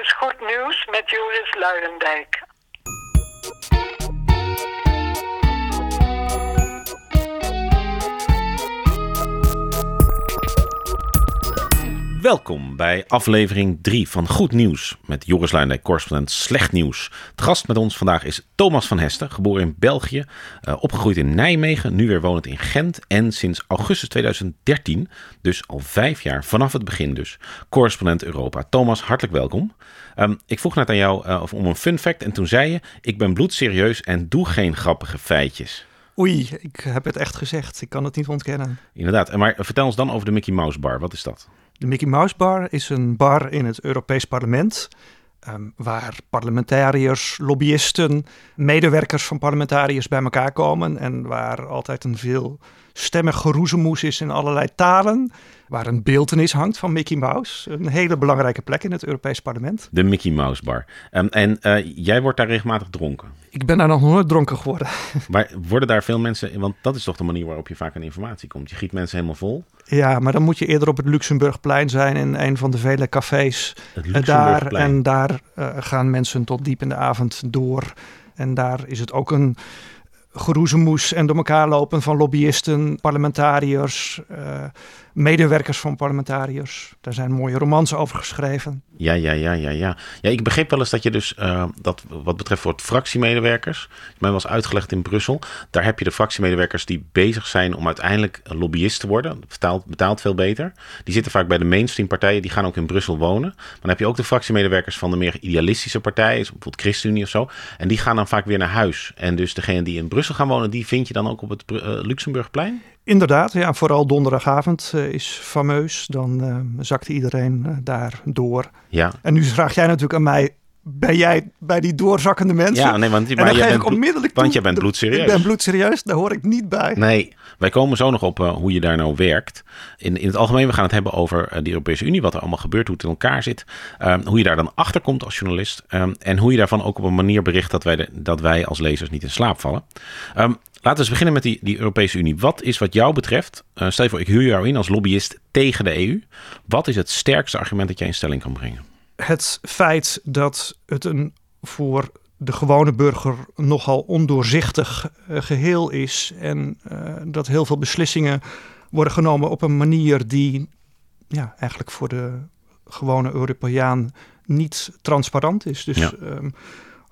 Is Goed Nieuws met Joris Luijendijk. Welkom bij aflevering 3 van Goed Nieuws met Joris Luijendijk, correspondent Slecht Nieuws. Het gast met ons vandaag is Thomas van Hesten, geboren in België, uh, opgegroeid in Nijmegen, nu weer wonend in Gent en sinds augustus 2013, dus al vijf jaar vanaf het begin dus, correspondent Europa. Thomas, hartelijk welkom. Um, ik vroeg net aan jou uh, om een fun fact en toen zei je, ik ben bloedserieus en doe geen grappige feitjes. Oei, ik heb het echt gezegd. Ik kan het niet ontkennen. Inderdaad. Maar vertel ons dan over de Mickey Mouse Bar. Wat is dat? De Mickey Mouse Bar is een bar in het Europees Parlement. Um, waar parlementariërs, lobbyisten, medewerkers van parlementariërs bij elkaar komen. En waar altijd een veel stemmig geroezemoes is in allerlei talen. Waar een beeldenis hangt van Mickey Mouse. Een hele belangrijke plek in het Europees Parlement. De Mickey Mouse Bar. Um, en uh, jij wordt daar regelmatig dronken? Ik ben daar nog nooit dronken geworden. Maar worden daar veel mensen... Want dat is toch de manier waarop je vaak aan informatie komt. Je giet mensen helemaal vol. Ja, maar dan moet je eerder op het Luxemburgplein zijn... in een van de vele cafés daar. En daar uh, gaan mensen tot diep in de avond door. En daar is het ook een geroezemoes en door elkaar lopen van lobbyisten, parlementariërs, uh, medewerkers van parlementariërs. Daar zijn mooie romans over geschreven. Ja, ja, ja, ja, ja. Ja, ik begreep wel eens dat je dus, uh, dat wat betreft voor het fractiemedewerkers, mij was uitgelegd in Brussel, daar heb je de fractiemedewerkers die bezig zijn om uiteindelijk lobbyist te worden. Betaalt, betaalt veel beter. Die zitten vaak bij de mainstream partijen, die gaan ook in Brussel wonen. Maar dan heb je ook de fractiemedewerkers van de meer idealistische partijen, bijvoorbeeld ChristenUnie of zo. En die gaan dan vaak weer naar huis. En dus degene die in Brussel gaan wonen, die vind je dan ook op het uh, Luxemburgplein? Inderdaad, ja, vooral donderdagavond uh, is fameus. Dan uh, zakt iedereen uh, daar door. Ja. En nu vraag jij natuurlijk aan mij, ben jij bij die doorzakkende mensen? Ja, nee, want, en dan geef ik onmiddellijk Want jij bent bloedserieus. Ik ben bloedserieus, daar hoor ik niet bij. Nee, wij komen zo nog op uh, hoe je daar nou werkt. In, in het algemeen, we gaan het hebben over uh, de Europese Unie, wat er allemaal gebeurt, hoe het in elkaar zit. Uh, hoe je daar dan achter komt als journalist. Um, en hoe je daarvan ook op een manier bericht dat wij, de, dat wij als lezers niet in slaap vallen. Um, Laten we eens beginnen met die, die Europese Unie. Wat is wat jou betreft, uh, stel je voor ik huur jou in als lobbyist tegen de EU. Wat is het sterkste argument dat jij in stelling kan brengen? Het feit dat het een voor de gewone burger nogal ondoorzichtig uh, geheel is. En uh, dat heel veel beslissingen worden genomen op een manier die ja, eigenlijk voor de gewone Europeaan niet transparant is. Dus ja. um,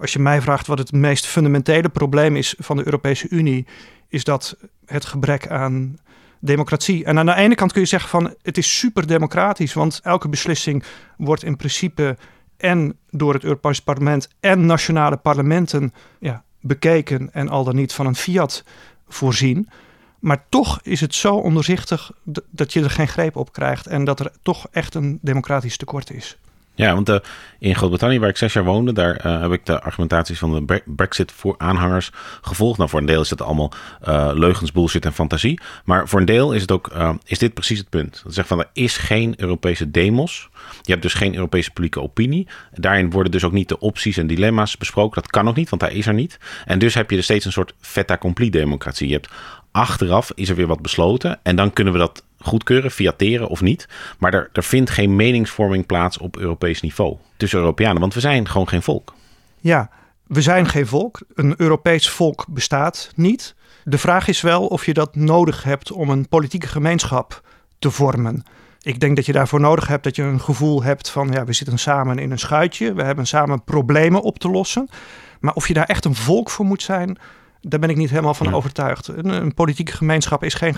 als je mij vraagt wat het meest fundamentele probleem is van de Europese Unie, is dat het gebrek aan democratie. En aan de ene kant kun je zeggen van het is super democratisch, want elke beslissing wordt in principe en door het Europees Parlement en nationale parlementen ja, bekeken en al dan niet van een fiat voorzien. Maar toch is het zo onderzichtig dat je er geen greep op krijgt en dat er toch echt een democratisch tekort is. Ja, want uh, in Groot-Brittannië, waar ik zes jaar woonde, daar uh, heb ik de argumentaties van de Brexit voor aanhangers gevolgd. Nou, voor een deel is het allemaal uh, leugens, bullshit en fantasie. Maar voor een deel is, het ook, is dit precies het punt. Dat zegt van, er is geen Europese demos. Je hebt dus geen Europese publieke opinie. Daarin worden dus ook niet de opties en dilemma's besproken. Dat kan ook niet, want hij is er niet. En dus heb je er steeds een soort fait accompli democratie. Je hebt achteraf is er weer wat besloten. En dan kunnen we dat goedkeuren, fiateren of niet. Maar er, er vindt geen meningsvorming plaats op Europees niveau tussen Europeanen. Want we zijn gewoon geen volk. Ja, we zijn geen volk. Een Europees volk bestaat niet. De vraag is wel of je dat nodig hebt om een politieke gemeenschap te vormen. Ik denk dat je daarvoor nodig hebt dat je een gevoel hebt van ja, we zitten samen in een schuitje, we hebben samen problemen op te lossen. Maar of je daar echt een volk voor moet zijn, daar ben ik niet helemaal van ja. overtuigd. Een, een, politieke gemeenschap is geen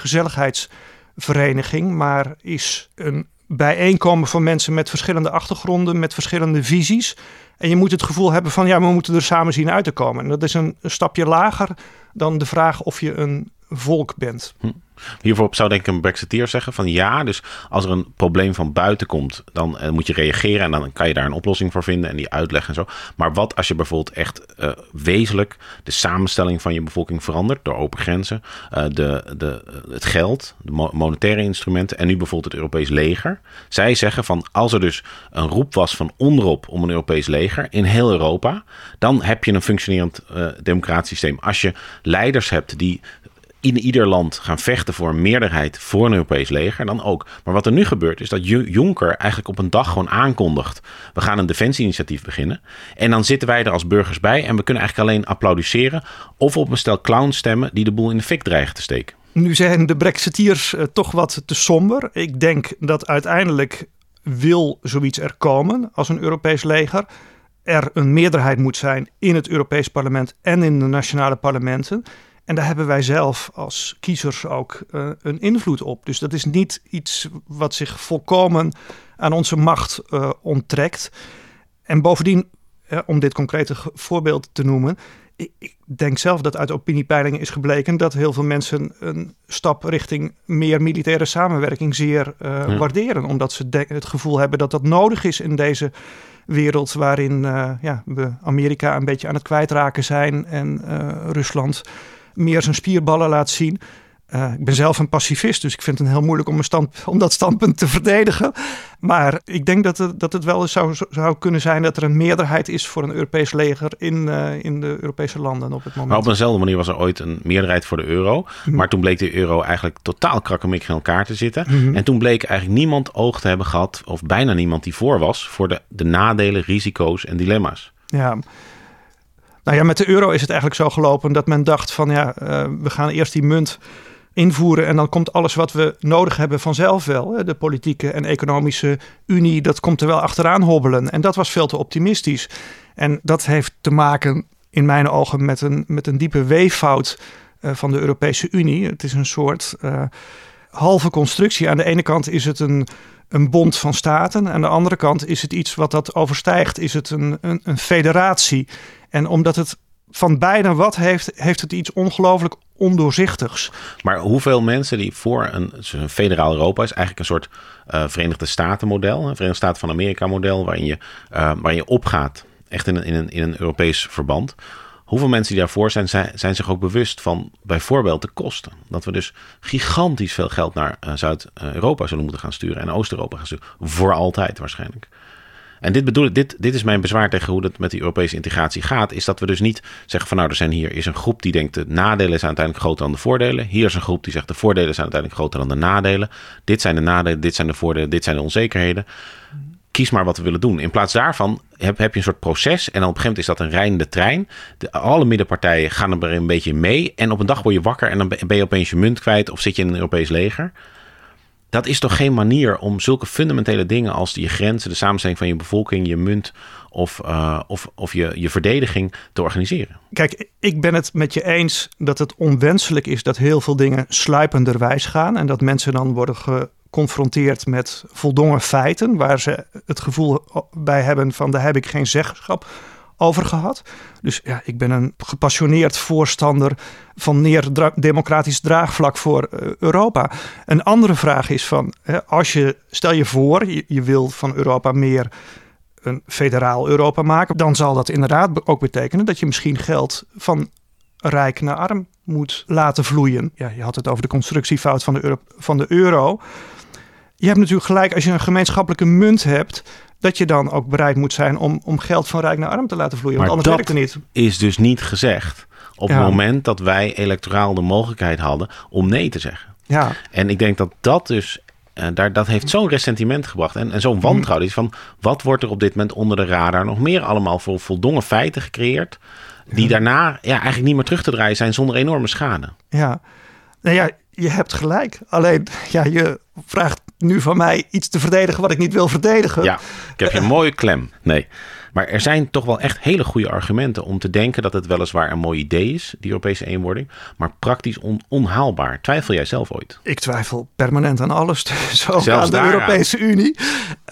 gezelligheidsvereniging, maar is een bijeenkomen van mensen met verschillende achtergronden, met verschillende visies. En je moet het gevoel hebben van ja, we moeten er samen zien uit te komen. En dat is een, een stapje lager dan de vraag of je een volk bent. Hm. Hiervoor zou denk ik een Brexiteer zeggen van ja, dus als er een probleem van buiten komt, dan uh, moet je reageren en dan kan je daar een oplossing voor vinden en die uitleggen en zo. Maar wat als je bijvoorbeeld echt uh, wezenlijk de samenstelling van je bevolking verandert door open grenzen, uh, de, de, het geld, de mo monetaire instrumenten en nu bijvoorbeeld het Europees leger. Zij zeggen van als er dus een roep was van onderop om een Europees leger in heel Europa, dan heb je een functionerend democratisch systeem. Als je leiders hebt die in ieder land gaan vechten voor een meerderheid voor een Europees leger, dan ook. Maar wat er nu gebeurt is dat Juncker eigenlijk op een dag gewoon aankondigt: we gaan een defensieinitiatief beginnen. En dan zitten wij er als burgers bij en we kunnen eigenlijk alleen applaudisseren of op een stel clowns stemmen die de boel in de fik dreigen te steken. Nu zijn de Brexiteers uh, toch wat te somber. Ik denk dat uiteindelijk wil zoiets er komen als een Europees leger. Er een meerderheid moet zijn in het Europees parlement en in de nationale parlementen. En daar hebben wij zelf als kiezers ook uh, een invloed op. Dus dat is niet iets wat zich volkomen aan onze macht uh, onttrekt. En bovendien, om dit concrete voorbeeld te noemen, ik denk zelf dat uit opiniepeilingen is gebleken dat heel veel mensen een stap richting meer militaire samenwerking zeer waarderen. Omdat ze het gevoel hebben dat dat nodig is in deze wereld waarin ja, we Amerika een beetje aan het kwijtraken zijn en Rusland meer zijn spierballen laat zien. Uh, ik ben zelf een pacifist, dus ik vind het heel moeilijk om, stand, om dat standpunt te verdedigen. Maar ik denk dat het, dat het wel zou, zou kunnen zijn dat er een meerderheid is voor een Europees leger in, uh, in de Europese landen op het moment. Maar op eenzelfde manier was er ooit een meerderheid voor de euro. Mm -hmm. Maar toen bleek de euro eigenlijk totaal krakkemikkig in elkaar te zitten. Mm -hmm. En toen bleek eigenlijk niemand oog te hebben gehad, of bijna niemand die voor was, voor de, de nadelen, risico's en dilemma's. Ja, nou ja, met de euro is het eigenlijk zo gelopen dat men dacht van ja, uh, we gaan eerst die munt invoeren en dan komt alles wat we nodig hebben vanzelf wel. De politieke en economische unie, dat komt er wel achteraan hobbelen. En dat was veel te optimistisch. En dat heeft te maken in mijn ogen met een, met een diepe weeffout uh, van de Europese Unie. Het is een soort uh, halve constructie. Aan de ene kant is het een, een bond van staten. Aan de andere kant is het iets wat dat overstijgt. Is het een, een, een federatie. En omdat het van beide wat heeft, heeft het iets ongelooflijk ondoorzichtigs. Maar hoeveel mensen die voor een, een federaal Europa is eigenlijk een soort uh, Verenigde Staten model, een Verenigde Staten van Amerika model, waarin je, uh, waarin je opgaat, echt in een, in, een, in een Europees verband. Hoeveel mensen die daarvoor zijn, zijn, zich ook bewust van bijvoorbeeld de kosten. Dat we dus gigantisch veel geld naar uh, Zuid-Europa zullen moeten gaan sturen en Oost-Europa gaan sturen. Voor altijd waarschijnlijk. En dit bedoel dit, dit is mijn bezwaar tegen hoe het met die Europese integratie gaat. Is dat we dus niet zeggen van nou, er zijn hier is een groep die denkt de nadelen zijn uiteindelijk groter dan de voordelen. Hier is een groep die zegt de voordelen zijn uiteindelijk groter dan de nadelen. Dit zijn de nadelen, dit zijn de voordelen, dit zijn de onzekerheden. Kies maar wat we willen doen. In plaats daarvan heb, heb je een soort proces. En dan op een gegeven moment is dat een rijdende trein. De, alle middenpartijen gaan er een beetje mee. En op een dag word je wakker en dan ben je opeens je munt kwijt. Of zit je in een Europees leger. Dat is toch geen manier om zulke fundamentele dingen als je grenzen, de samenstelling van je bevolking, je munt of, uh, of, of je, je verdediging te organiseren? Kijk, ik ben het met je eens dat het onwenselijk is dat heel veel dingen sluipenderwijs gaan en dat mensen dan worden geconfronteerd met voldongen feiten waar ze het gevoel bij hebben van daar heb ik geen zeggenschap over gehad. Dus ja, ik ben een gepassioneerd voorstander van meer democratisch draagvlak voor uh, Europa. Een andere vraag is van, hè, als je, stel je voor, je, je wil van Europa meer een federaal Europa maken, dan zal dat inderdaad ook betekenen dat je misschien geld van rijk naar arm moet laten vloeien. Ja, je had het over de constructiefout van de, euro, van de euro. Je hebt natuurlijk gelijk, als je een gemeenschappelijke munt hebt, dat je dan ook bereid moet zijn om, om geld van rijk naar arm te laten vloeien. Maar want anders werkt het niet. is dus niet gezegd op ja. het moment dat wij electoraal de mogelijkheid hadden om nee te zeggen. Ja. En ik denk dat dat dus uh, daar, dat heeft zo'n ressentiment gebracht en, en zo'n wantrouwen. Is van wat wordt er op dit moment onder de radar nog meer allemaal voor voldongen feiten gecreëerd. Die ja. daarna ja, eigenlijk niet meer terug te draaien zijn zonder enorme schade. Ja, nou ja, je hebt gelijk. Alleen, ja, je vraagt nu van mij iets te verdedigen wat ik niet wil verdedigen. Ja, ik heb je een mooie klem. Nee. Maar er zijn toch wel echt hele goede argumenten om te denken dat het weliswaar een mooi idee is, die Europese eenwording, maar praktisch on onhaalbaar. Twijfel jij zelf ooit? Ik twijfel permanent aan alles, zo Zelfs aan de daaraan. Europese Unie.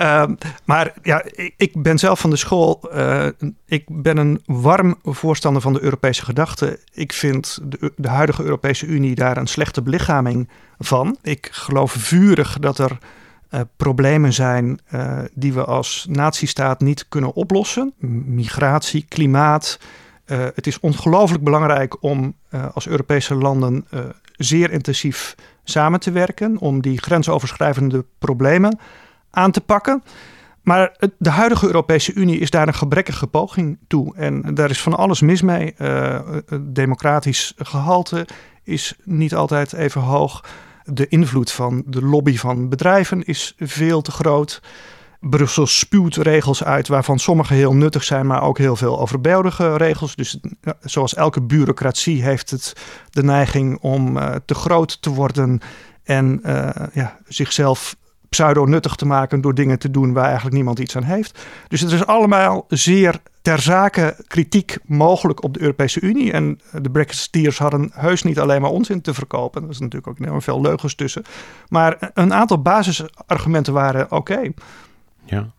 Um, maar ja, ik, ik, ben zelf van de school. Uh, ik ben een warm voorstander van de Europese gedachte. Ik vind de, de huidige Europese Unie daar een slechte belichaming van. Ik geloof vurig dat er uh, problemen zijn uh, die we als natiestaat niet kunnen oplossen. Migratie, klimaat. Uh, het is ongelooflijk belangrijk om als Europese landen zeer intensief samen te werken. Om die grensoverschrijdende problemen aan te pakken. Maar de huidige Europese Unie is daar een gebrekkige poging toe. En daar is van alles mis mee. Uh, democratisch gehalte is niet altijd even hoog. De invloed van de lobby van bedrijven is veel te groot. Brussel spuwt regels uit waarvan sommige heel nuttig zijn, maar ook heel veel overbodige regels. Dus zoals elke bureaucratie heeft het de neiging om uh, te groot te worden en uh, ja, zichzelf pseudo-nuttig te maken door dingen te doen waar eigenlijk niemand iets aan heeft. Dus het is allemaal zeer ter zake kritiek mogelijk op de Europese Unie. En de Brexiteers hadden heus niet alleen maar onzin te verkopen. Er is natuurlijk ook enorm veel leugens tussen. Maar een aantal basisargumenten waren oké. Ja.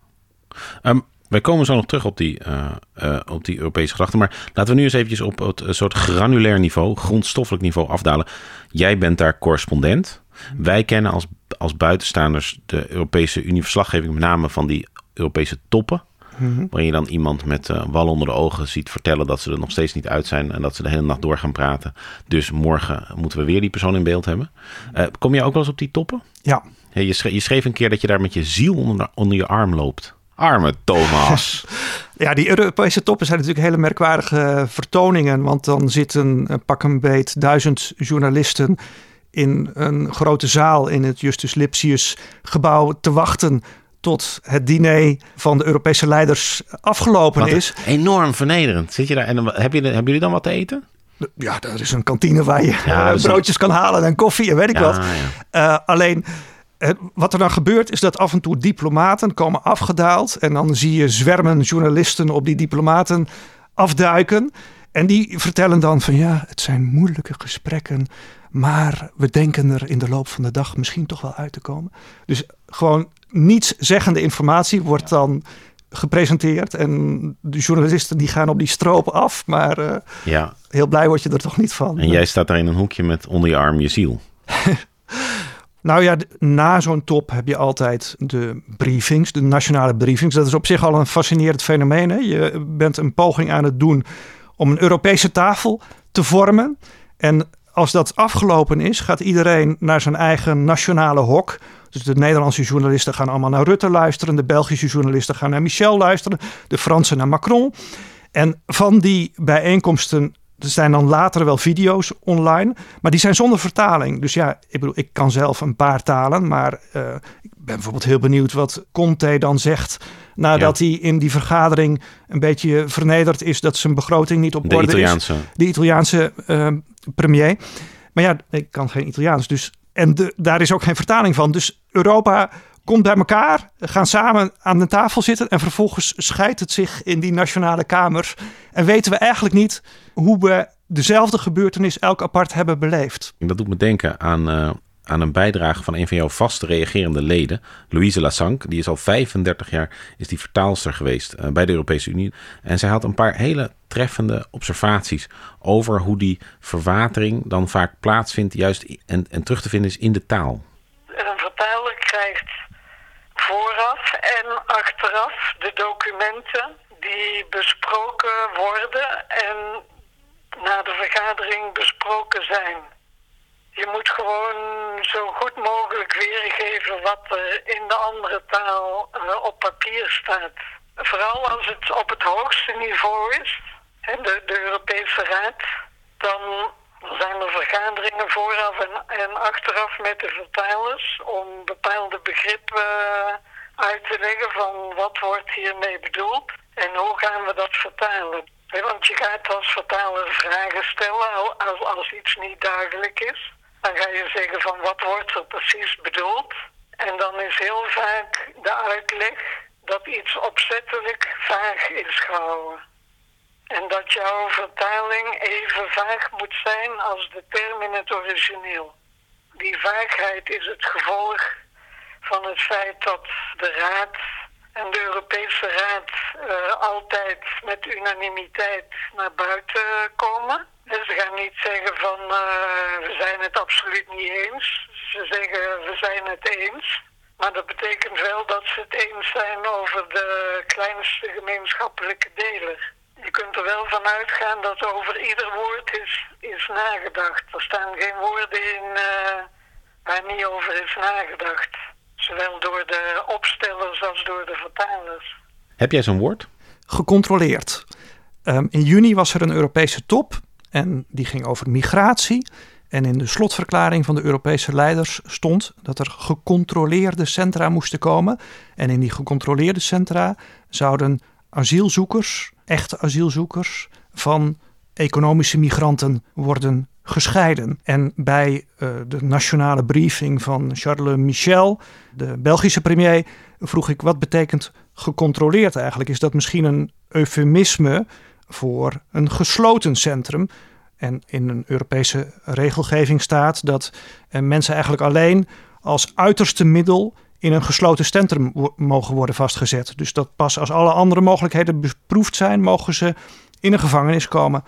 Um, wij komen zo nog terug op die, uh, uh, op die Europese gedachten. Maar laten we nu eens eventjes op het soort granulair niveau, grondstoffelijk niveau afdalen. Jij bent daar correspondent. Wij kennen als, als buitenstaanders de Europese Unie verslaggeving met name van die Europese toppen. Mm Waarin je dan iemand met uh, wal onder de ogen ziet vertellen dat ze er nog steeds niet uit zijn en dat ze de hele nacht door gaan praten. Dus morgen moeten we weer die persoon in beeld hebben. Uh, kom je ook wel eens op die toppen? Ja. je, schreef, je, schreef, een keer dat je daar met je ziel onder, onder je arm loopt. Arme Thomas. ja, die Europese toppen zijn natuurlijk hele merkwaardige vertoningen. Want dan zitten pak een beet duizend journalisten in een grote zaal in het Justus Lipsius gebouw te wachten tot het diner van de Europese leiders afgelopen is. Enorm vernederend. Zit je daar en heb je, hebben jullie dan wat te eten? Ja, er is een kantine waar je ja, broodjes kan halen en koffie en weet ik wat. Uh, alleen wat er dan gebeurt is dat af en toe diplomaten komen afgedaald. En dan zie je zwermen journalisten op die diplomaten afduiken. En die vertellen dan van ja, het zijn moeilijke gesprekken. Maar we denken er in de loop van de dag misschien toch wel uit te komen. Dus gewoon niets zeggende informatie wordt dan gepresenteerd. En de journalisten die gaan op die stroop af. Maar uh, ja. heel blij word je er toch niet van. En jij staat daar in een hoekje met onder je arm je ziel. Nou ja, na zo'n top heb je altijd de briefings, de nationale briefings. Dat is op zich al een fascinerend fenomeen. Hè? Je bent een poging aan het doen om een Europese tafel te vormen. En als dat afgelopen is, gaat iedereen naar zijn eigen nationale hok. Dus de Nederlandse journalisten gaan allemaal naar Rutte luisteren. De Belgische journalisten gaan naar Michel luisteren. De Fransen naar Macron. En van die bijeenkomsten er zijn dan later wel video's online, maar die zijn zonder vertaling. Dus ja, ik bedoel, ik kan zelf een paar talen, maar uh, ik ben bijvoorbeeld heel benieuwd wat Conte dan zegt nadat hij in die vergadering een beetje vernederd is dat zijn begroting niet op de orde Italiaanse. is. De Italiaanse uh, premier. Maar ja, ik kan geen Italiaans, dus en de, daar is ook geen vertaling van. Dus Europa komt bij elkaar, gaan samen aan de tafel zitten en vervolgens scheidt het zich in die nationale kamers. En weten we eigenlijk niet hoe we dezelfde gebeurtenis elk apart hebben beleefd. Dat doet me denken aan, uh, aan een bijdrage van een van jouw vaste reagerende leden, Louise Lassange. Die is al 35 jaar is die vertaalster geweest uh, bij de Europese Unie. En zij had een paar hele treffende observaties over hoe die verwatering dan vaak plaatsvindt, juist en, en terug te vinden is in de taal. Een vertaler krijgt en achteraf de documenten die besproken worden en na de vergadering besproken zijn. Je moet gewoon zo goed mogelijk weergeven wat er in de andere taal uh, op papier staat. Vooral als het op het hoogste niveau is, de, de Europese Raad, dan zijn er vergaderingen vooraf en, en achteraf met de vertalers om bepaalde begrippen uh, uit te leggen van wat wordt hiermee bedoeld en hoe gaan we dat vertalen. Want je gaat als vertaler vragen stellen als, iets niet duidelijk is. Dan ga je zeggen van wat wordt er precies bedoeld. En dan is heel vaak de uitleg dat iets opzettelijk vaag is gehouden. En dat jouw vertaling even vaag moet zijn als de term in het origineel. Die vaagheid is het gevolg van het feit dat de Raad en de Europese Raad uh, altijd met unanimiteit naar buiten komen. En ze gaan niet zeggen van uh, we zijn het absoluut niet eens. Ze zeggen we zijn het eens. Maar dat betekent wel dat ze het eens zijn over de kleinste gemeenschappelijke deler. Je kunt er wel van uitgaan dat over ieder woord is, is nagedacht. Er staan geen woorden in uh, waar niet over is nagedacht. Zowel door de opstellers als door de vertalers. Heb jij zo'n woord? Gecontroleerd. Um, in juni was er een Europese top en die ging over migratie. En in de slotverklaring van de Europese leiders stond dat er gecontroleerde centra moesten komen. En in die gecontroleerde centra zouden asielzoekers, echte asielzoekers, van economische migranten worden gescheiden. En bij uh, de nationale briefing van Charles Michel, de Belgische premier, vroeg ik wat betekent gecontroleerd eigenlijk? Is dat misschien een eufemisme voor een gesloten centrum? En in een Europese regelgeving staat dat uh, mensen eigenlijk alleen als uiterste middel in een gesloten centrum mogen worden vastgezet. Dus dat pas als alle andere mogelijkheden beproefd zijn, mogen ze in een gevangenis komen.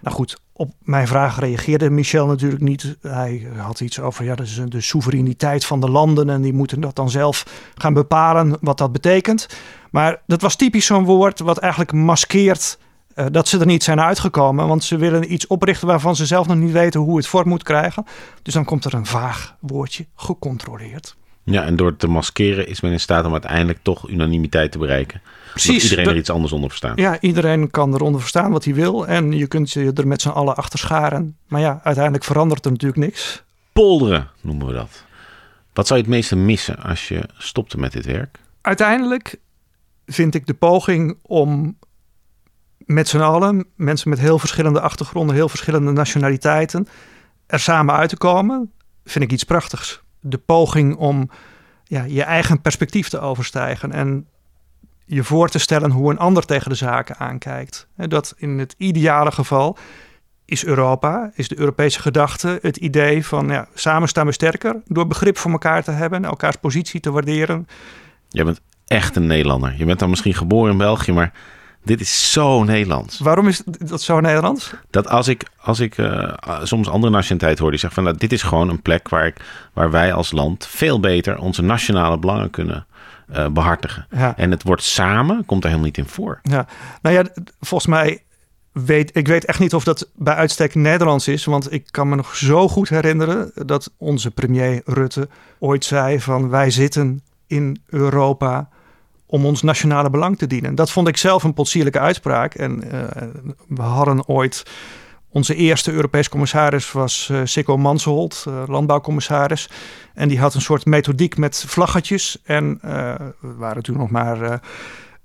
Nou goed, op mijn vraag reageerde Michel natuurlijk niet. Hij had iets over ja, is de soevereiniteit van de landen en die moeten dat dan zelf gaan bepalen wat dat betekent. Maar dat was typisch zo'n woord wat eigenlijk maskeert uh, dat ze er niet zijn uitgekomen. Want ze willen iets oprichten waarvan ze zelf nog niet weten hoe het vorm moet krijgen. Dus dan komt er een vaag woordje gecontroleerd. Ja, en door te maskeren is men in staat om uiteindelijk toch unanimiteit te bereiken. Precies. iedereen er iets anders onder verstaan. Ja, iedereen kan eronder verstaan wat hij wil. En je kunt je er met z'n allen achter scharen. Maar ja, uiteindelijk verandert er natuurlijk niks. Polderen noemen we dat. Wat zou je het meeste missen als je stopte met dit werk? Uiteindelijk vind ik de poging om met z'n allen, mensen met heel verschillende achtergronden, heel verschillende nationaliteiten, er samen uit te komen, vind ik iets prachtigs. De poging om ja, je eigen perspectief te overstijgen en je voor te stellen hoe een ander tegen de zaken aankijkt. Dat in het ideale geval is Europa, is de Europese gedachte, het idee van ja, samen staan we sterker door begrip voor elkaar te hebben, elkaars positie te waarderen. Je bent echt een Nederlander. Je bent dan misschien geboren in België, maar dit is zo Nederlands. Waarom is dat zo Nederlands? Dat als ik, als ik uh, soms andere nationaliteit hoor die zeggen van nou, dit is gewoon een plek waar, ik, waar wij als land veel beter onze nationale belangen kunnen uh, behartigen. Ja. En het wordt samen, komt er helemaal niet in voor. Ja, nou ja, volgens mij weet ik weet echt niet of dat bij uitstek Nederlands is. Want ik kan me nog zo goed herinneren dat onze premier Rutte ooit zei van wij zitten in Europa om ons nationale belang te dienen. Dat vond ik zelf een potsierlijke uitspraak. En uh, we hadden ooit onze eerste Europees commissaris was uh, Sikko Mansholt, uh, landbouwcommissaris. En die had een soort methodiek met vlaggetjes. En uh, we waren toen nog maar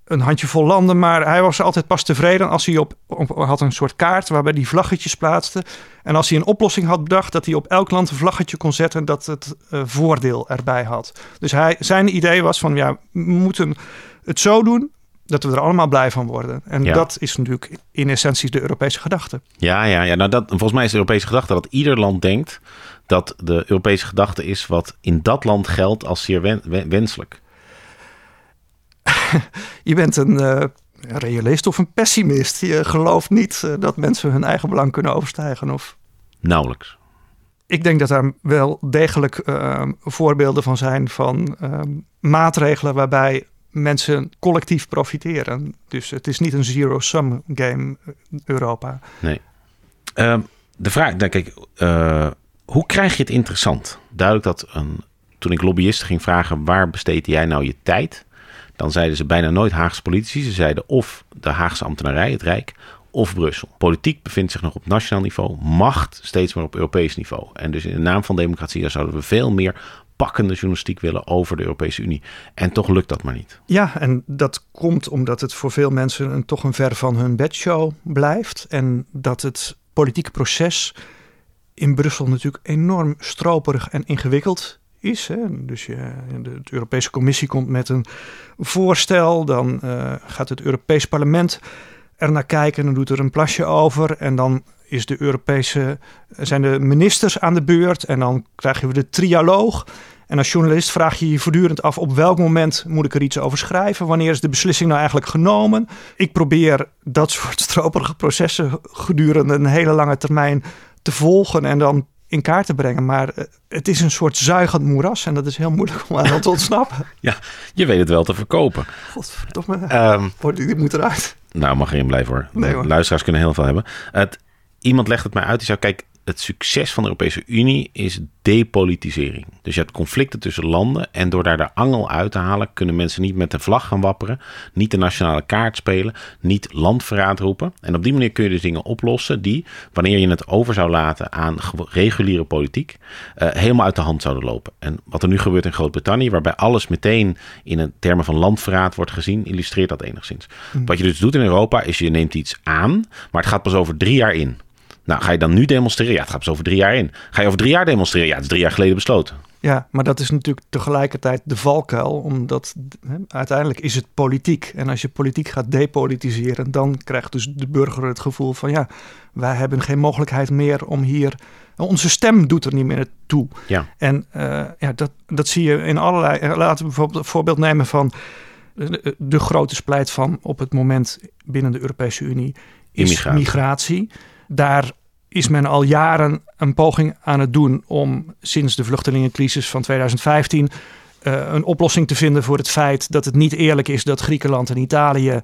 een handjevol landen. Maar hij was altijd pas tevreden als hij op, had een soort kaart waarbij die vlaggetjes plaatste. En als hij een oplossing had bedacht, dat hij op elk land een vlaggetje kon zetten dat het voordeel erbij had. Dus hij, zijn idee was van ja, we moeten het zo doen dat we er allemaal blij van worden. En dat is natuurlijk in essentie de Europese gedachte. Ja, ja, ja. Nou, dat, volgens mij is de Europese gedachte dat ieder land denkt dat de Europese gedachte is wat in dat land geldt als zeer wenselijk. je bent een uh, realist of een pessimist. Je gelooft niet uh, dat mensen hun eigen belang kunnen overstijgen. Of... Nauwelijks. Ik denk dat daar wel degelijk uh, voorbeelden van zijn van maatregelen waarbij mensen collectief profiteren. Dus het is niet een zero-sum game, eh, Europa. Nee. Uh, de vraag, denk ik, uh, hoe krijg je het interessant? Duidelijk dat een, toen ik lobbyisten ging vragen, waar besteed jij nou je tijd? Dan zeiden ze bijna nooit Haagse politici. Ze zeiden of de Haagse ambtenarij, het Rijk, of Brussel. Politiek bevindt zich nog op nationaal niveau, macht steeds meer op Europees niveau. En dus in de naam van democratie zouden we veel meer pakkende journalistiek willen over de Europese Unie. En toch lukt dat maar niet. Ja, en dat komt omdat het voor veel mensen een, toch een ver van hun bedshow blijft. En dat het politieke proces in Brussel natuurlijk enorm stroperig en ingewikkeld is. Hè. Dus je, de, Europese Commissie komt met een voorstel, dan uh, gaat het Europees Parlement er naar kijken, dan doet er een plasje over en dan is de Europese, zijn de ministers aan de beurt en dan krijgen we de trialoog. En als journalist vraag je je voortdurend af op welk moment moet ik er iets over schrijven? Wanneer is de beslissing nou eigenlijk genomen? Ik probeer dat soort stroperige processen gedurende een hele lange termijn te volgen en dan in kaart te brengen. Maar eh, het is een soort zuigend moeras en dat is heel moeilijk om aan te ontsnappen. ja, je weet het wel te verkopen. Godverdomme, um, dit moet eruit. Nou, mag erin blijven hoor. Nee, hoor. Luisteraars kunnen heel veel hebben. Het, iemand legt het mij uit. Die zei, kijk, het succes van de Europese Unie is depolitisering. Dus je hebt conflicten tussen landen en door daar de angel uit te halen kunnen mensen niet met de vlag gaan wapperen, niet de nationale kaart spelen, niet landverraad roepen. En op die manier kun je dus dingen oplossen die, wanneer je het over zou laten aan reguliere politiek, uh, helemaal uit de hand zouden lopen. En wat er nu gebeurt in Groot-Brittannië, waarbij alles meteen in een termen van landverraad wordt gezien, illustreert dat enigszins. Hm. Wat je dus doet in Europa is je neemt iets aan, maar het gaat pas over drie jaar in. Nou, ga je dan nu demonstreren? Ja, het gaat pas over drie jaar in. Ga je over drie jaar demonstreren? Ja, het is drie jaar geleden besloten. Ja, maar dat is natuurlijk tegelijkertijd de valkuil, omdat uiteindelijk is het politiek. En als je politiek gaat depolitiseren, dan krijgt dus de burger het gevoel van ja, wij hebben geen mogelijkheid meer om hier. Onze stem doet er niet meer toe. Ja. En uh, ja, dat, dat zie je in allerlei. Eh, laten we bijvoorbeeld een voorbeeld nemen van de, de grote splijt van op het moment binnen de Europese Unie is migratie. Daar is men al jaren een poging aan het doen om sinds de vluchtelingencrisis van 2015 uh, eh, een oplossing te vinden voor het feit dat het niet eerlijk is dat Griekenland en Italië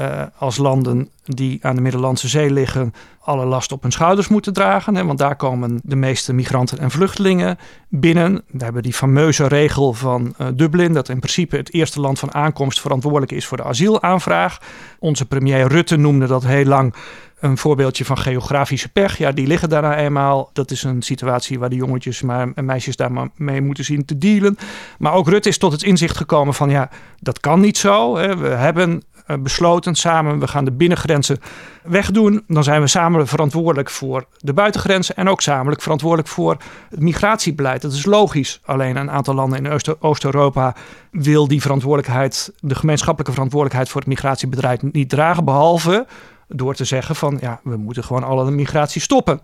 uh, als landen die aan de Middellandse Zee liggen alle last op hun schouders moeten dragen. Hè, want daar komen de meeste migranten en vluchtelingen binnen. We hebben die fameuze regel van uh, Dublin, dat in principe het eerste land van aankomst verantwoordelijk is voor de asielaanvraag. Onze premier Rutte noemde dat heel lang een voorbeeldje van geografische pech. Ja, die liggen daar nou eenmaal. Dat is een situatie waar de jongetjes maar, en meisjes daar maar mee moeten zien te dealen. Maar ook Rutte is tot het inzicht gekomen van ja, dat kan niet zo. Hè. We hebben eh, besloten samen, we gaan de binnengrenzen wegdoen. Dan zijn we samen verantwoordelijk voor de buitengrenzen en ook samen verantwoordelijk voor het migratiebeleid. Dat is logisch. Alleen een aantal landen in Oost-Europa wil die verantwoordelijkheid, de gemeenschappelijke verantwoordelijkheid voor het migratiebeleid niet dragen, behalve door te zeggen van ja, we moeten gewoon alle migratie stoppen.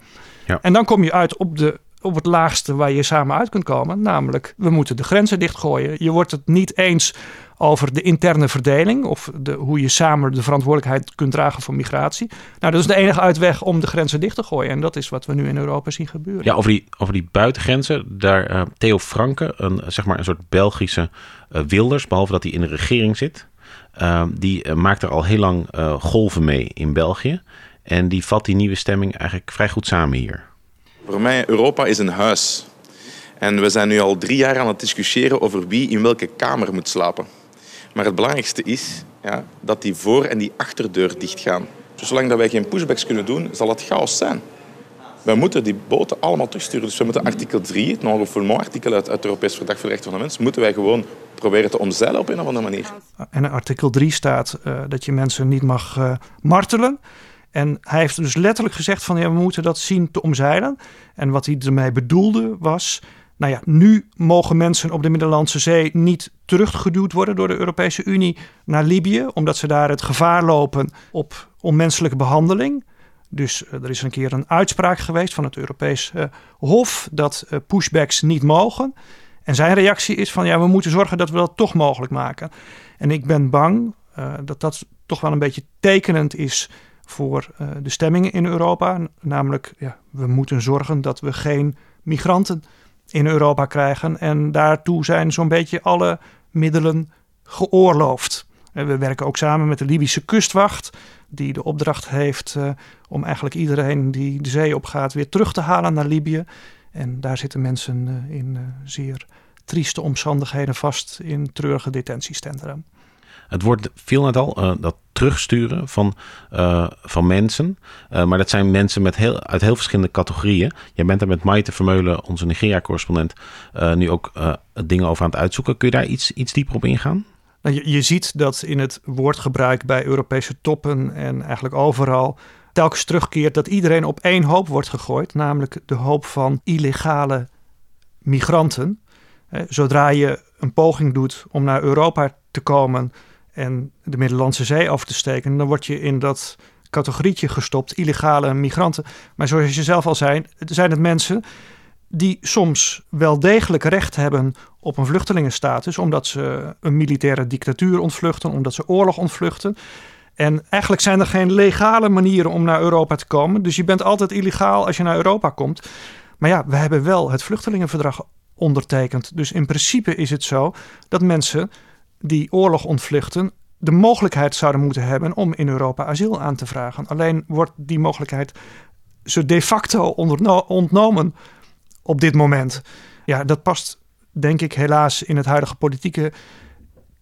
Ja. En dan kom je uit op, de, op het laagste waar je samen uit kunt komen. Namelijk, we moeten de grenzen dichtgooien. Je wordt het niet eens over de interne verdeling of de, hoe je samen de verantwoordelijkheid kunt dragen voor migratie. Nou, dat is de enige uitweg om de grenzen dicht te gooien. En dat is wat we nu in Europa zien gebeuren. Ja, over die, over die buitengrenzen, daar uh, Theo Franke, een, zeg maar een soort Belgische uh, Wilders, behalve dat hij in de regering zit. Ehm, die uh, maakt er al heel lang golven mee in België. En die vat die nieuwe stemming eigenlijk vrij goed samen hier. Voor mij, Europa is een huis. En we zijn nu al drie jaar aan het discussiëren over wie in welke kamer moet slapen. Maar het belangrijkste is ja, dat die voor- en die achterdeur dichtgaan. Dus zolang dat wij geen pushbacks kunnen doen, zal het chaos zijn. We moeten die boten allemaal terugsturen. Dus we moeten artikel 3, het non artikel uit, het Europees Verdrag voor de Rechten van de Mens, moeten wij gewoon proberen te omzeilen op een of andere manier. En in artikel 3 staat uh, dat je mensen niet mag uh, martelen. En hij heeft dus letterlijk gezegd van ja, we moeten dat zien te omzeilen. En wat hij ermee bedoelde was, nou ja, nu mogen mensen op de Middellandse Zee niet teruggeduwd worden door de Europese Unie naar Libië, omdat ze daar het gevaar lopen op onmenselijke behandeling. Dus uh, er is een keer een uitspraak geweest van het Europees uh, Hof dat uh, pushbacks niet mogen. En zijn reactie is van ja, we moeten zorgen dat we dat toch mogelijk maken. En ik ben bang dat dat toch wel een beetje tekenend is voor de stemmingen in Europa. Namelijk, ja, we moeten zorgen dat we geen migranten in Europa krijgen. En daartoe zijn zo'n beetje alle middelen geoorloofd. We werken ook samen met de Libische kustwacht, die de opdracht heeft uh, om eigenlijk iedereen die de zee opgaat weer terug te halen naar Libië. En daar zitten mensen in zeer trieste omstandigheden vast in treurige detentiecentra. Het wordt veel net al, uh, dat terugsturen van, uh, van mensen. Uh, maar dat zijn mensen met heel, uit heel verschillende categorieën. Jij bent er met Maite Vermeulen, onze Nigeria-correspondent, nu ook dingen over aan het uitzoeken. Kun je daar iets, iets dieper op ingaan? Nou, je, je ziet dat in het woordgebruik bij Europese toppen en eigenlijk overal telkens terugkeert dat iedereen op één hoop wordt gegooid, namelijk de hoop van illegale migranten. Zodra je een poging doet om naar Europa te komen en de Middellandse Zee over te steken, dan word je in dat categorietje gestopt, illegale migranten. Maar zoals je zelf al zei, zijn het mensen die soms wel degelijk recht hebben op een vluchtelingenstatus, omdat ze een militaire dictatuur ontvluchten, omdat ze oorlog ontvluchten. En eigenlijk zijn er geen legale manieren om naar Europa te komen. Dus je bent altijd illegaal als je naar Europa komt. Maar ja, we hebben wel het vluchtelingenverdrag ondertekend. Dus in principe is het zo dat mensen die oorlog ontvluchten de mogelijkheid zouden moeten hebben om in Europa asiel aan te vragen. Alleen wordt die mogelijkheid ze de facto ontnomen op dit moment. Ja, dat past denk ik helaas in het huidige politieke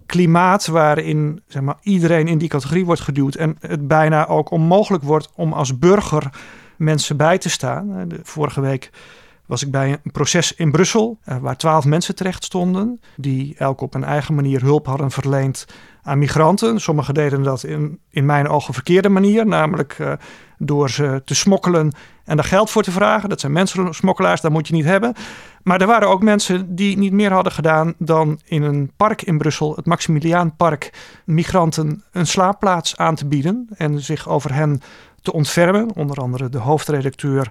klimaat waarin zeg maar, iedereen in die categorie wordt geduwd en het bijna ook onmogelijk wordt om als burger mensen bij te staan. De vorige week was ik bij een proces in Brussel eh, waar twaalf mensen terecht stonden die elk op een eigen manier hulp hadden verleend aan migranten. Sommigen deden dat in, in mijn ogen verkeerde manier, namelijk uh, door ze te smokkelen en daar geld voor te vragen. Dat zijn mensensmokkelaars, dat moet je niet hebben. Maar er waren ook mensen die niet meer hadden gedaan dan in een park in Brussel, het Maximiliaanpark, migranten een slaapplaats aan te bieden en zich over hen te ontfermen. Onder andere de hoofdredacteur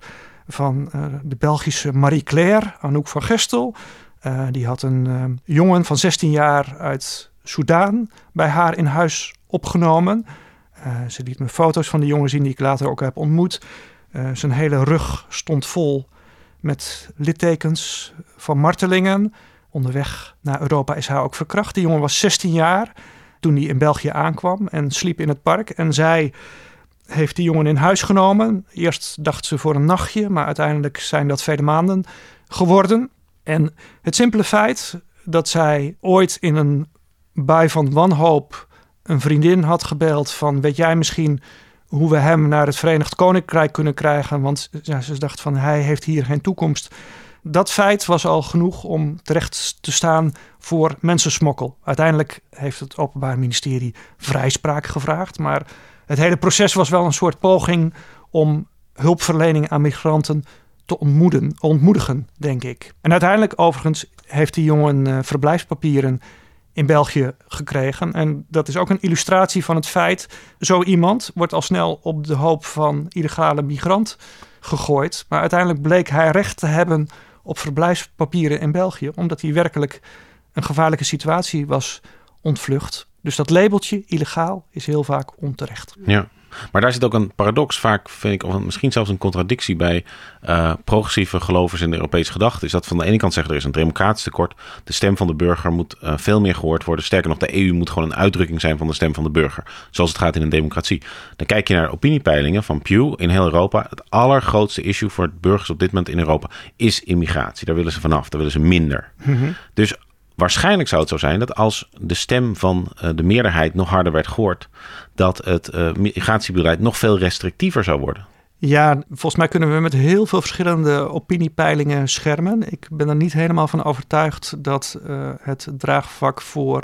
van uh, de Belgische Marie Claire, Anouk van Gestel. Uh, die had een uh, jongen van 16 jaar uit Soudaan bij haar in huis opgenomen. ze liet me foto's van de jongen zien die ik later ook heb ontmoet. zijn hele rug stond vol met littekens van martelingen. Onderweg naar Europa is hij ook verkracht. Die jongen was 16 jaar toen hij in België aankwam en sliep in het park. En zij heeft die jongen in huis genomen. Eerst dacht ze voor een nachtje, maar uiteindelijk zijn dat vele maanden geworden. En het simpele feit dat zij ooit in een bui van wanhoop een vriendin had gebeld van weet jij misschien hoe we hem naar het Verenigd Koninkrijk kunnen krijgen, want ze dacht van hij heeft hier geen toekomst. Dat feit was al genoeg om terecht te staan voor mensensmokkel. Uiteindelijk heeft het Openbaar Ministerie vrijspraak gevraagd, maar het hele proces was wel een soort poging om hulpverlening aan migranten te ontmoedigen, denk ik. En uiteindelijk overigens heeft die jongen uh, verblijfspapieren in België gekregen. En dat is ook een illustratie van het feit... zo iemand wordt al snel op de hoop van illegale migrant gegooid. Maar uiteindelijk bleek hij recht te hebben op verblijfspapieren in België... omdat hij werkelijk een gevaarlijke situatie was ontvlucht. Dus dat labeltje illegaal is heel vaak onterecht. Ja. Maar daar zit ook een paradox, vaak vind ik, of misschien zelfs een contradictie bij uh, progressieve gelovers in de Europese gedachte. Is dat van de ene kant zeggen er is een democratisch tekort. De stem van de burger moet uh, veel meer gehoord worden. Sterker nog, de EU moet gewoon een uitdrukking zijn van de stem van de burger. Zoals het gaat in een democratie. Dan kijk je naar opiniepeilingen van Pew in heel Europa. Het allergrootste issue voor burgers op dit moment in Europa is immigratie. Daar willen ze vanaf, daar willen ze minder. Mm -hmm. Dus Waarschijnlijk zou het zo zijn dat als de stem van uh, de meerderheid nog harder werd gehoord, dat het uh, migratiebeleid nog veel restrictiever zou worden. Ja, volgens mij kunnen we met heel veel verschillende opiniepeilingen schermen. Ik ben er niet helemaal van overtuigd dat uh, het draagvlak voor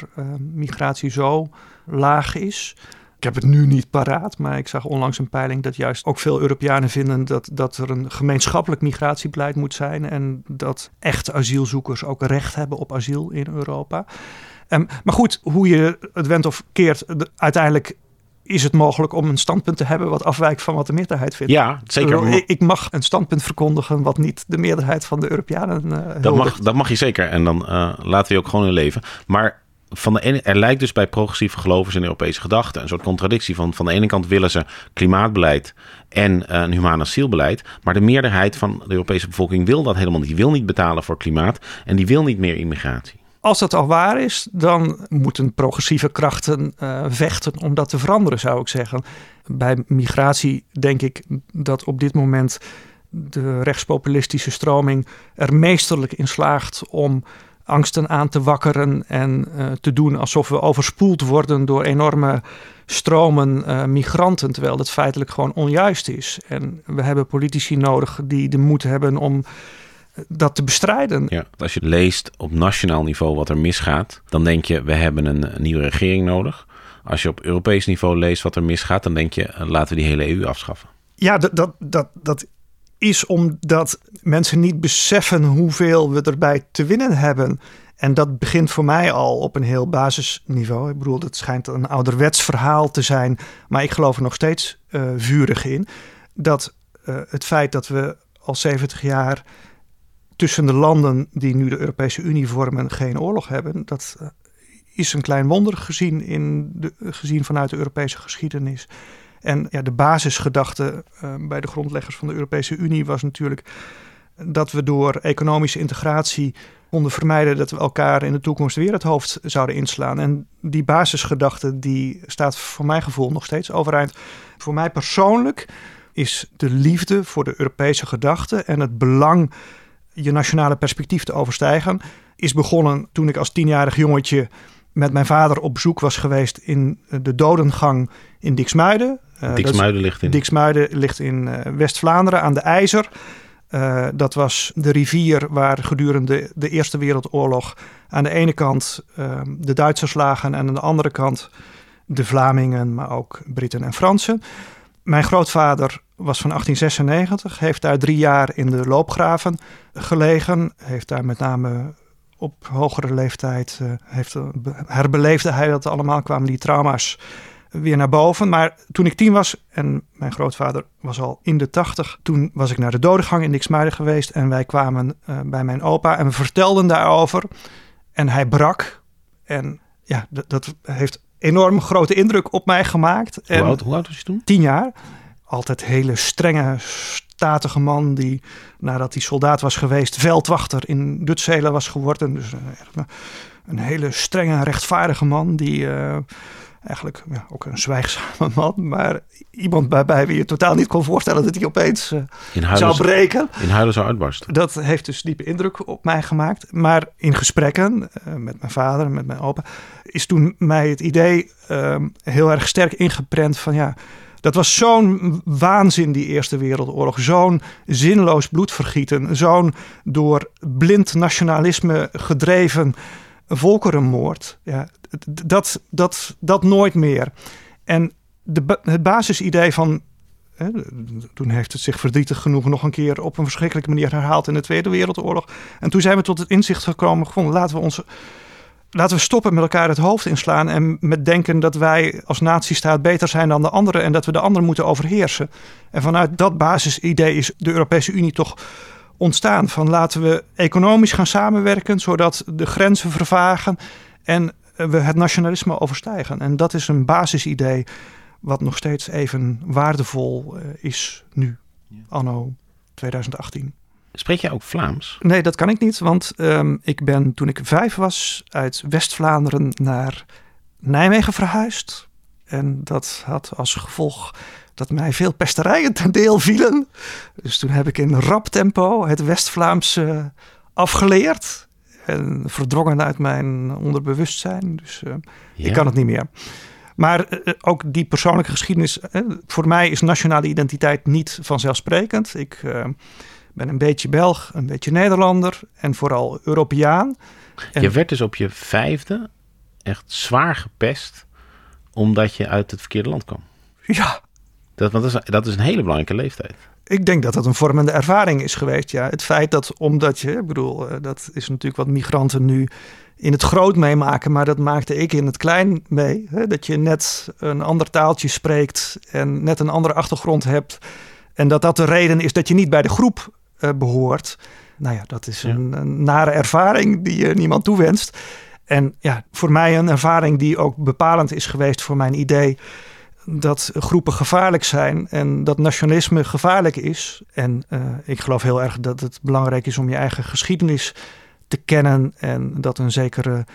migratie zo laag is. Ik heb het nu niet paraat, maar ik zag onlangs een peiling dat juist ook veel Europeanen vinden dat, dat er een gemeenschappelijk migratiebeleid moet zijn. En dat echte asielzoekers ook recht hebben op asiel in Europa. Um, maar goed, hoe je het went of keert, uiteindelijk is het mogelijk om een standpunt te hebben wat afwijkt van wat de meerderheid vindt. Ja, zeker. Ik, ik mag een standpunt verkondigen wat niet de meerderheid van de Europeanen. Uh, dat, mag, dat mag je zeker. En dan uh, laten we je ook gewoon in leven. Maar van de er lijkt dus bij progressieve gelovers in Europese gedachten een soort contradictie van van de ene kant willen ze klimaatbeleid en een humaan asielbeleid, maar de meerderheid van de Europese bevolking wil dat helemaal niet. Die wil niet betalen voor klimaat en die wil niet meer immigratie. Als dat al waar is, dan moeten progressieve krachten uh, vechten om dat te veranderen, zou ik zeggen. Bij migratie denk ik dat op dit moment de rechtspopulistische stroming er meesterlijk in slaagt om angsten aan te wakkeren en uh, te doen alsof we overspoeld worden door enorme stromen uh, migranten, terwijl dat feitelijk gewoon onjuist is. En we hebben politici nodig die de moed hebben om eh, dat te bestrijden. Ja, als je leest op nationaal niveau wat er misgaat, dan denk je we hebben een, een nieuwe regering nodig. Als je op Europees niveau leest wat er misgaat, dan denk je laten we die hele EU afschaffen. Ja, dat, dat, dat, dat is omdat mensen niet beseffen hoeveel we erbij te winnen hebben. En dat begint voor mij al op een heel basisniveau. Ik bedoel, het schijnt een ouderwets verhaal te zijn, maar ik geloof er nog steeds uh, vurig in. Dat uh, het feit dat we al 70 jaar tussen de landen die nu de Europese Unie vormen geen oorlog hebben, dat uh, is een klein wonder gezien, in de, gezien vanuit de Europese geschiedenis. En ja, de basisgedachte uh, bij de grondleggers van de Europese Unie was natuurlijk dat we door economische integratie konden vermijden dat we elkaar in de toekomst weer het hoofd zouden inslaan. En die basisgedachte die staat voor mijn gevoel nog steeds overeind. Voor mij persoonlijk is de liefde voor de Europese gedachte en het belang je nationale perspectief te overstijgen. Is begonnen toen ik als tienjarig jongetje met mijn vader op bezoek was geweest in de dodengang in Diksmuiden. Uh, Diksmuiden ligt in? Diksmuiden ligt in uh, West-Vlaanderen aan de IJzer. Uh, dat was de rivier waar gedurende de Eerste Wereldoorlog aan de ene kant de Duitsers lagen en aan de andere kant de Vlamingen, maar ook Britten en Fransen. Mijn grootvader was van 1896, heeft daar drie jaar in de loopgraven gelegen. Heeft daar met name op hogere leeftijd, uh, heeft, herbeleefde hij dat allemaal, kwamen die trauma's weer naar boven. Maar toen ik tien was en mijn grootvader was al in de tachtig, toen was ik naar de dodengang in Nixmuiden geweest en wij kwamen uh, bij mijn opa en we vertelden daarover. En hij brak en ja, dat heeft enorm grote indruk op mij gemaakt. Hoe, oud, hoe oud was je toen? Tien jaar. Altijd hele strenge, statige man die nadat hij soldaat was geweest, veldwachter in Dutselen was geworden. Dus een, een hele strenge, rechtvaardige man die uh, eigenlijk ja, ook een zwijgzame man, maar iemand bij, wie je totaal niet kon voorstellen dat hij opeens uh, zou breken. In huilen zou uitbarsten. Dat heeft dus diepe indruk op mij gemaakt. Maar in gesprekken uh, met mijn vader met mijn opa is toen mij het idee heel erg sterk ingeprent van ja. Dat was zo'n waanzin, die Eerste Wereldoorlog. Zo'n zinloos bloedvergieten. Zo'n door blind nationalisme gedreven volkerenmoord. Ja, dat, dat, dat nooit meer. En de, het basisidee van. Toen heeft het zich verdrietig genoeg nog een keer op een verschrikkelijke manier herhaald in de Tweede Wereldoorlog. En toen zijn we tot het inzicht gekomen: gevonden, laten we ons. Laten we stoppen met elkaar het hoofd inslaan en met denken dat wij als natiestaat beter zijn dan de anderen en dat we de anderen moeten overheersen. En vanuit dat basisidee is de Europese Unie toch ontstaan. Van laten we economisch gaan samenwerken, zodat de grenzen vervagen en we het nationalisme overstijgen. En dat is een basisidee wat nog steeds even waardevol eh, is nu, anno 2018. Spreek jij ook Vlaams? Nee, dat kan ik niet, want um, ik ben toen ik vijf was uit West-Vlaanderen naar Nijmegen verhuisd. En dat had als gevolg dat mij veel pesterijen ten deel vielen. Dus toen heb ik in rap tempo het West-Vlaamse afgeleerd. En verdrongen uit mijn onderbewustzijn. Dus uh, ik kan het niet meer. Maar uh, ook die persoonlijke geschiedenis. Uh, voor mij is nationale identiteit niet vanzelfsprekend. Ik ben een beetje Belg, een beetje Nederlander en vooral Europeaan. En... Je werd dus op je vijfde echt zwaar gepest omdat je uit het verkeerde land kwam. Ja. Dat, want dat, is, dat is een hele belangrijke leeftijd. Ik denk dat dat een vormende ervaring is geweest. Ja, het feit dat omdat je, ik bedoel, eh, dat is natuurlijk wat migranten nu in het groot meemaken, maar dat maakte ik in het klein mee. Hè? Dat je net een ander taaltje spreekt en net een andere achtergrond hebt. En dat dat de reden is dat je niet bij de groep uh, behoort. Nou ja, dat is een, een, nare ervaring die je niemand toewenst. En ja, voor mij een ervaring die ook bepalend is geweest voor mijn idee dat groepen gevaarlijk zijn en dat nationalisme gevaarlijk is. En uh, ik geloof heel erg dat het belangrijk is om je eigen geschiedenis te kennen en dat een zekere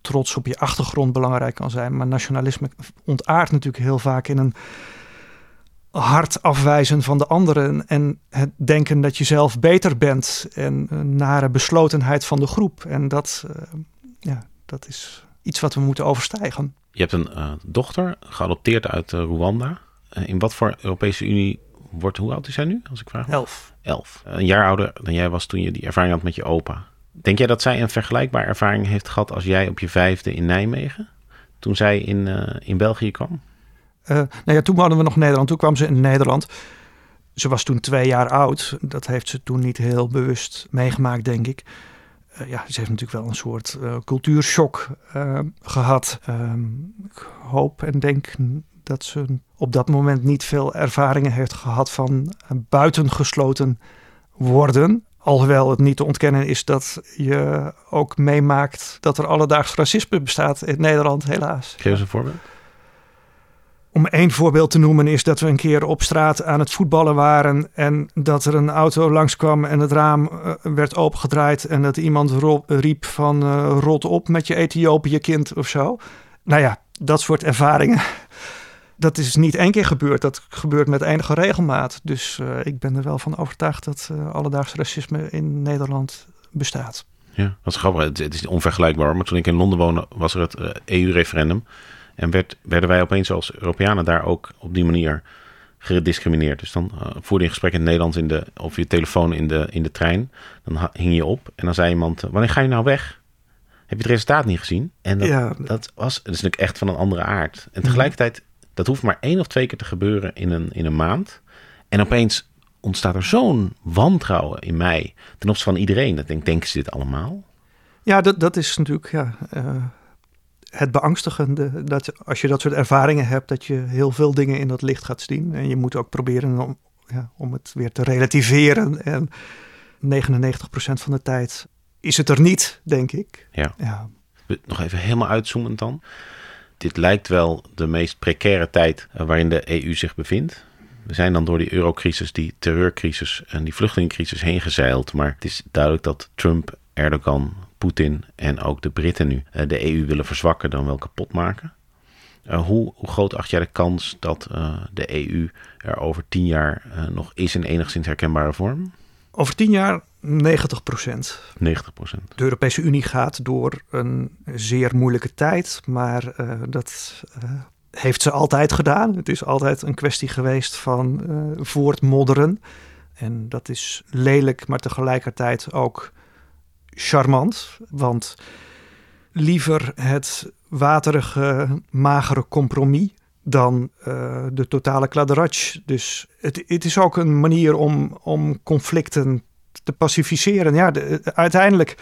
trots op je achtergrond belangrijk kan zijn. Maar nationalisme ontaart natuurlijk heel vaak in een hard afwijzen van de anderen en het denken dat je zelf beter bent en een nare beslotenheid van de groep. En dat, uh, ja, dat is iets wat we moeten overstijgen. Je hebt een uh, dochter, geadopteerd uit uh, Rwanda. In wat voor Europese Unie wordt, hoe oud is zij nu, als ik vraag? Elf. Elf. Een jaar ouder dan jij was toen je die ervaring had met je opa. Denk jij dat zij een vergelijkbare ervaring heeft gehad als jij op je vijfde in Nijmegen? Toen zij in, in België kwam? Nou ja, toen hadden we nog Nederland. Toen kwam ze in Nederland. Ze was toen twee jaar oud. Dat heeft ze toen niet heel bewust meegemaakt, denk ik. Uh, ja, ze heeft natuurlijk wel een soort uh, cultuurshock gehad. Ehm, ik hoop en denk dat ze op dat moment niet veel ervaringen heeft gehad van buitengesloten worden. Alhoewel het niet te ontkennen is dat je ook meemaakt dat er alledaags racisme bestaat in Nederland, helaas. Geef eens een voorbeeld. Om één voorbeeld te noemen is dat we een keer op straat aan het voetballen waren en dat er een auto langskwam en het raam uh, werd opengedraaid en dat iemand riep van uh, rot op met je Ethiopië kind of zo. Nou ja, dat soort ervaringen dat is niet één keer gebeurd, dat gebeurt met enige regelmaat. Dus uh, ik ben er wel van overtuigd dat alledaags racisme in Nederland bestaat. Ja, dat is grappig. Het, is onvergelijkbaar. Maar toen ik in Londen woonde, was er het EU-referendum. En werd, werden wij opeens als Europeanen daar ook op die manier gediscrimineerd. Dus dan uh, voerde je een gesprek in het Nederlands in de, of je telefoon in de, in de trein. Dan hing je op en dan zei iemand, wanneer ga je nou weg? Heb je het resultaat niet gezien? En dat, Ja. dat was dat is natuurlijk echt van een andere aard. En tegelijkertijd, dat hoeft maar één of twee keer te gebeuren in een, in een maand. En opeens ontstaat er zo'n wantrouwen in mij ten opzichte van iedereen. Dat denk, denken ze dit allemaal? Ja, dat, dat is natuurlijk ja, eh, het beangstigende. Dat als je dat soort ervaringen hebt, dat je heel veel dingen in dat licht gaat zien. En je moet ook proberen om, ja, om het weer te relativeren. En 99% van de tijd is het er niet, denk ik. Ja. ja. Nog even helemaal uitzoomend dan. Dit lijkt wel de meest precaire tijd eh, waarin de EU zich bevindt. We zijn dan door die eurocrisis, die terreurcrisis en die vluchtelingencrisis heen gezeild. Maar het is duidelijk dat Trump, Erdogan, Poetin en ook de Britten nu eh, de EU willen verzwakken dan wel kapot maken. Uh, hoe, hoe, groot acht jij de kans dat uh, de EU er over tien jaar uh, nog is in enigszins herkenbare vorm? Over tien jaar 90 procent. 90 procent. De Europese Unie gaat door een zeer moeilijke tijd, maar dat heeft ze altijd gedaan. Het is altijd een kwestie geweest van voortmodderen. En dat is lelijk, maar tegelijkertijd ook charmant. Want liever het waterige, magere compromis dan uh, de totale kladderadatsch. Dus het, het, is ook een manier om, om conflicten te pacificeren. Ja, de, uiteindelijk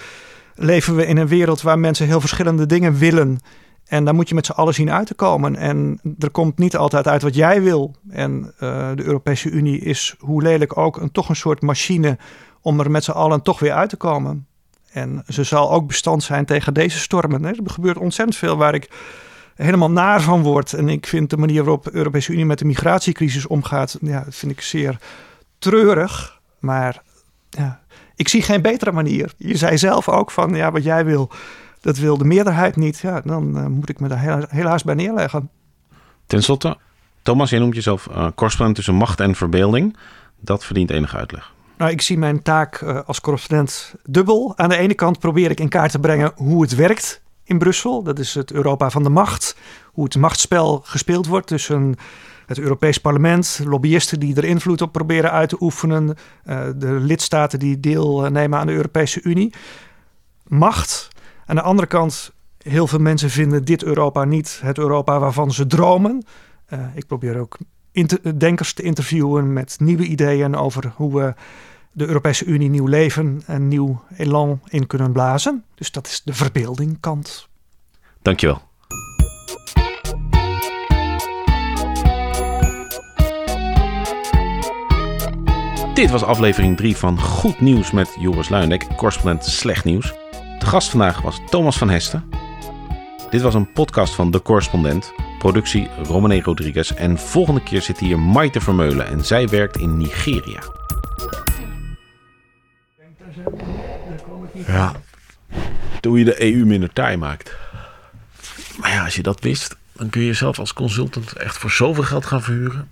leven we in een wereld waar mensen heel verschillende dingen willen. En daar moet je met z'n allen zien uit te komen. En er komt niet altijd uit wat jij wil. En uh, de Europese Unie is, hoe lelijk ook, een, toch een soort machine om er met z'n allen toch weer uit te komen. En ze zal ook bestand zijn tegen deze stormen. Er gebeurt ontzettend veel waar ik helemaal naar van word. En ik vind de manier waarop de Europese Unie met de migratiecrisis omgaat, ja, vind ik zeer treurig. Maar ja, ik zie geen betere manier. Je zei zelf ook van, ja, wat jij wil, dat wil de meerderheid niet. Ja, dan uh, moet ik me daar helaas bij neerleggen. Ten slotte, Thomas, jij noemt jezelf uh, tussen macht en verbeelding. Dat verdient enige uitleg. Nou, ik zie mijn taak uh, als correspondent dubbel. Aan de ene kant probeer ik in kaart te brengen hoe het werkt in Brussel. Dat is het Europa van de macht. Hoe het machtsspel gespeeld wordt tussen het Europees Parlement, lobbyisten die er invloed op proberen uit te oefenen, uh, de lidstaten die deelnemen aan de Europese Unie. Macht. Aan de andere kant, heel veel mensen vinden dit Europa niet het Europa waarvan ze dromen. Ik probeer ook denkers te interviewen met nieuwe ideeën over hoe we de Europese Unie nieuw leven en nieuw elan in kunnen blazen. Dus dat is de verbeeldingkant. Dankjewel. Dit was aflevering 3 van Goed Nieuws met Joris Luindek, correspondent Slecht Nieuws. De gast vandaag was Thomas van Hesten. Dit was een podcast van De Correspondent. Productie Romane Rodriguez. En volgende keer zit hier Maite Vermeulen en zij werkt in Nigeria. Ja, hoe je de EU minder taai maakt. Maar ja, als je dat wist, dan kun je jezelf als consultant echt voor zoveel geld gaan verhuren.